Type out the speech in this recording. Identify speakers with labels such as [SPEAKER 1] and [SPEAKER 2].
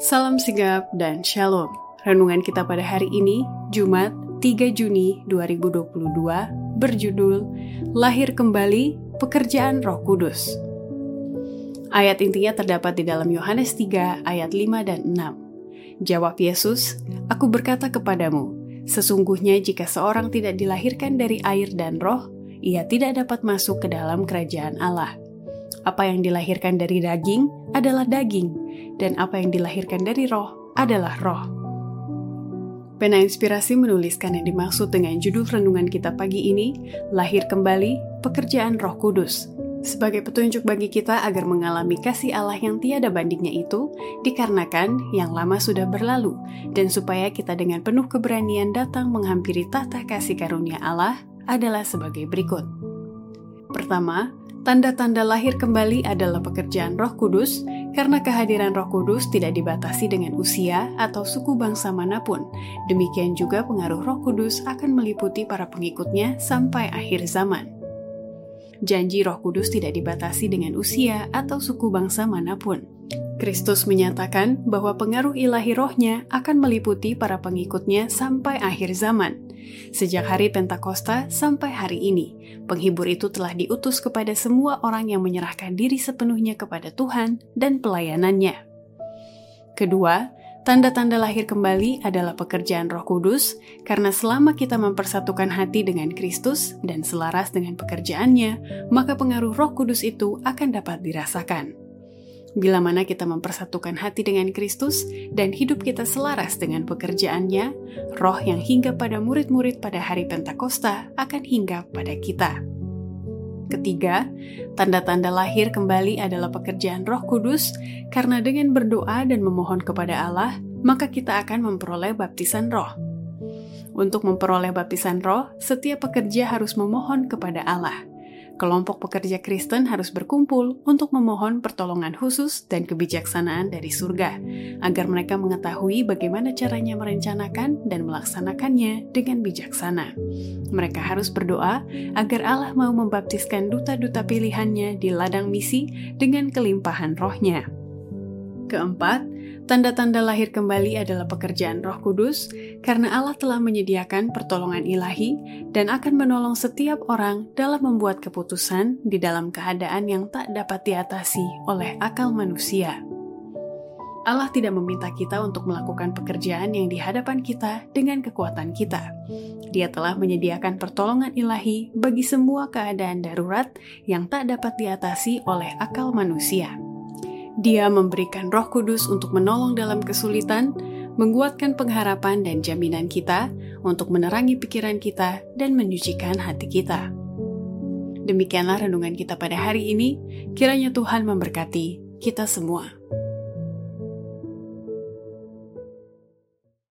[SPEAKER 1] Salam sigap dan shalom. Renungan kita pada hari ini, Jumat 3 Juni 2022, berjudul Lahir Kembali Pekerjaan Roh Kudus. Ayat intinya terdapat di dalam Yohanes 3 ayat 5 dan 6. Jawab Yesus, Aku berkata kepadamu, sesungguhnya jika seorang tidak dilahirkan dari air dan roh, ia tidak dapat masuk ke dalam kerajaan Allah. Apa yang dilahirkan dari daging adalah daging, dan apa yang dilahirkan dari roh adalah roh. Pena Inspirasi menuliskan yang dimaksud dengan judul renungan kita pagi ini, Lahir Kembali, Pekerjaan Roh Kudus, sebagai petunjuk bagi kita agar mengalami kasih Allah yang tiada bandingnya itu, dikarenakan yang lama sudah berlalu, dan supaya kita dengan penuh keberanian datang menghampiri tahta kasih karunia Allah adalah sebagai berikut. Pertama, Tanda-tanda lahir kembali adalah pekerjaan Roh Kudus, karena kehadiran Roh Kudus tidak dibatasi dengan usia atau suku bangsa mana pun. Demikian juga pengaruh Roh Kudus akan meliputi para pengikutnya sampai akhir zaman. Janji Roh Kudus tidak dibatasi dengan usia atau suku bangsa mana pun. Kristus menyatakan bahwa pengaruh ilahi rohnya akan meliputi para pengikutnya sampai akhir zaman. Sejak hari Pentakosta sampai hari ini, penghibur itu telah diutus kepada semua orang yang menyerahkan diri sepenuhnya kepada Tuhan dan pelayanannya. Kedua, tanda-tanda lahir kembali adalah pekerjaan Roh Kudus, karena selama kita mempersatukan hati dengan Kristus dan selaras dengan pekerjaannya, maka pengaruh Roh Kudus itu akan dapat dirasakan. Bila mana kita mempersatukan hati dengan Kristus dan hidup kita selaras dengan pekerjaannya, roh yang hingga pada murid-murid pada hari Pentakosta akan hingga pada kita. Ketiga, tanda-tanda lahir kembali adalah pekerjaan Roh Kudus, karena dengan berdoa dan memohon kepada Allah, maka kita akan memperoleh baptisan Roh. Untuk memperoleh baptisan Roh, setiap pekerja harus memohon kepada Allah kelompok pekerja Kristen harus berkumpul untuk memohon pertolongan khusus dan kebijaksanaan dari surga, agar mereka mengetahui bagaimana caranya merencanakan dan melaksanakannya dengan bijaksana. Mereka harus berdoa agar Allah mau membaptiskan duta-duta pilihannya di ladang misi dengan kelimpahan rohnya. Keempat, Tanda-tanda lahir kembali adalah pekerjaan Roh Kudus, karena Allah telah menyediakan pertolongan ilahi dan akan menolong setiap orang dalam membuat keputusan di dalam keadaan yang tak dapat diatasi oleh akal manusia. Allah tidak meminta kita untuk melakukan pekerjaan yang di hadapan kita dengan kekuatan kita. Dia telah menyediakan pertolongan ilahi bagi semua keadaan darurat yang tak dapat diatasi oleh akal manusia. Dia memberikan Roh Kudus untuk menolong dalam kesulitan, menguatkan pengharapan dan jaminan kita, untuk menerangi pikiran kita dan menyucikan hati kita. Demikianlah renungan kita pada hari ini. Kiranya Tuhan memberkati kita semua.